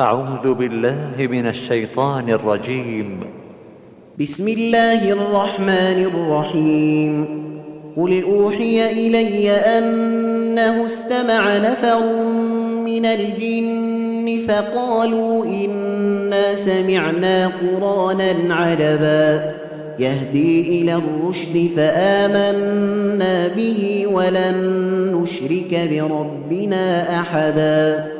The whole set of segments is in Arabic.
أعوذ بالله من الشيطان الرجيم. بسم الله الرحمن الرحيم. قل أوحي إلي أنه استمع نفر من الجن فقالوا إنا سمعنا قرانا عجبا يهدي إلى الرشد فآمنا به ولن نشرك بربنا أحدا.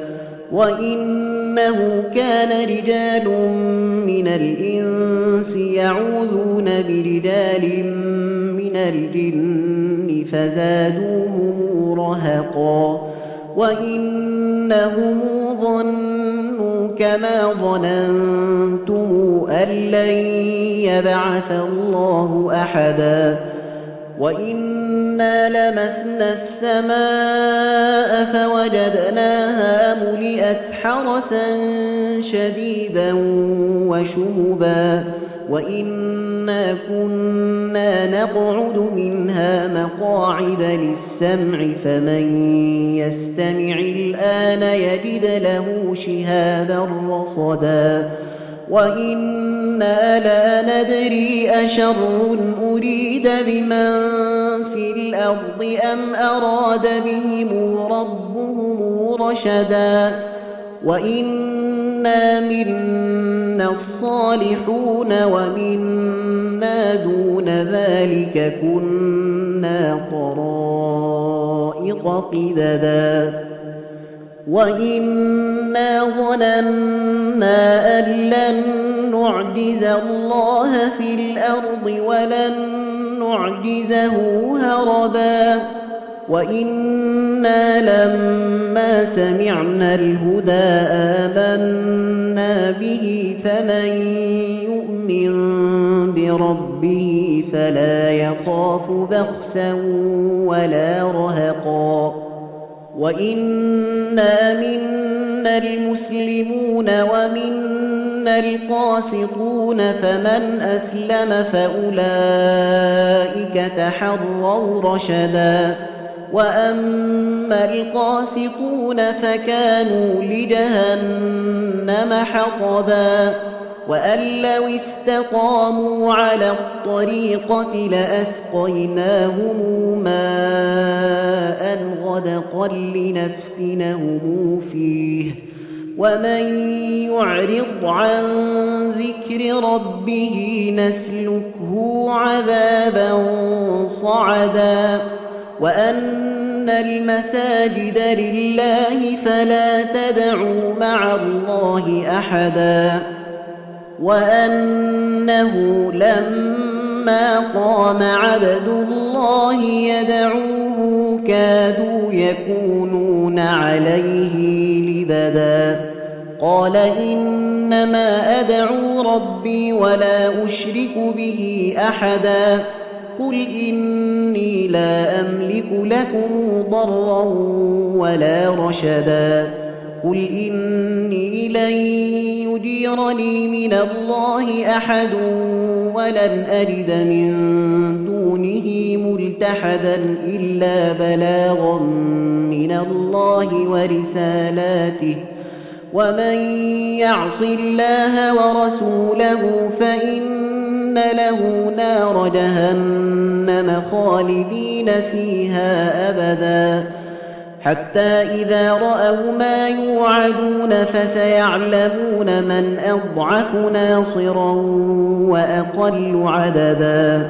وإنه كان رجال من الإنس يعوذون برجال من الجن فزادوهم رهقا وإنهم ظنوا كما ظننتم أن لن يبعث الله أحدا وإنا لمسنا السماء فوجدناها ملئت حرسا شديدا وشهبا وإنا كنا نقعد منها مقاعد للسمع فمن يستمع الآن يجد له شهابا رصدا وإنا لا ندري أشر أريد بمن في الأرض أم أراد بهم ربهم رشدا وإنا منا الصالحون ومنا دون ذلك كنا طرائق قددا وإنا ظننا أن لن نعجز الله في الأرض ولن نعجزه هربا وإنا لما سمعنا الهدى آمنا به فمن يؤمن بربه فلا يخاف بخسا ولا رهقا وإنا منا المسلمون ومنا القاسطون فمن أسلم فأولئك تحروا رشدا وأما القاسطون فكانوا لجهنم حطبا وأن لو استقاموا على الطريقة لأسقيناهم ماء غدقا لنفتنهم فيه ومن يعرض عن ذكر ربه نسلكه عذابا صعدا وأن المساجد لله فلا تدعوا مع الله أحدا وأنه لما قام عبد الله يدعوه كادوا يكونون عليه لبدا. قال إنما أدعو ربي ولا أشرك به أحدا. قل إني لا أملك لكم ضرا ولا رشدا قل إني لن يجيرني من الله أحد ولن أجد من دونه ملتحدا إلا بلاغا من الله ورسالاته ومن يعص الله ورسوله فإن له نار جهنم خالدين فيها أبداً حتى إذا رأوا ما يوعدون فسيعلمون من أضعف ناصرا وأقل عددا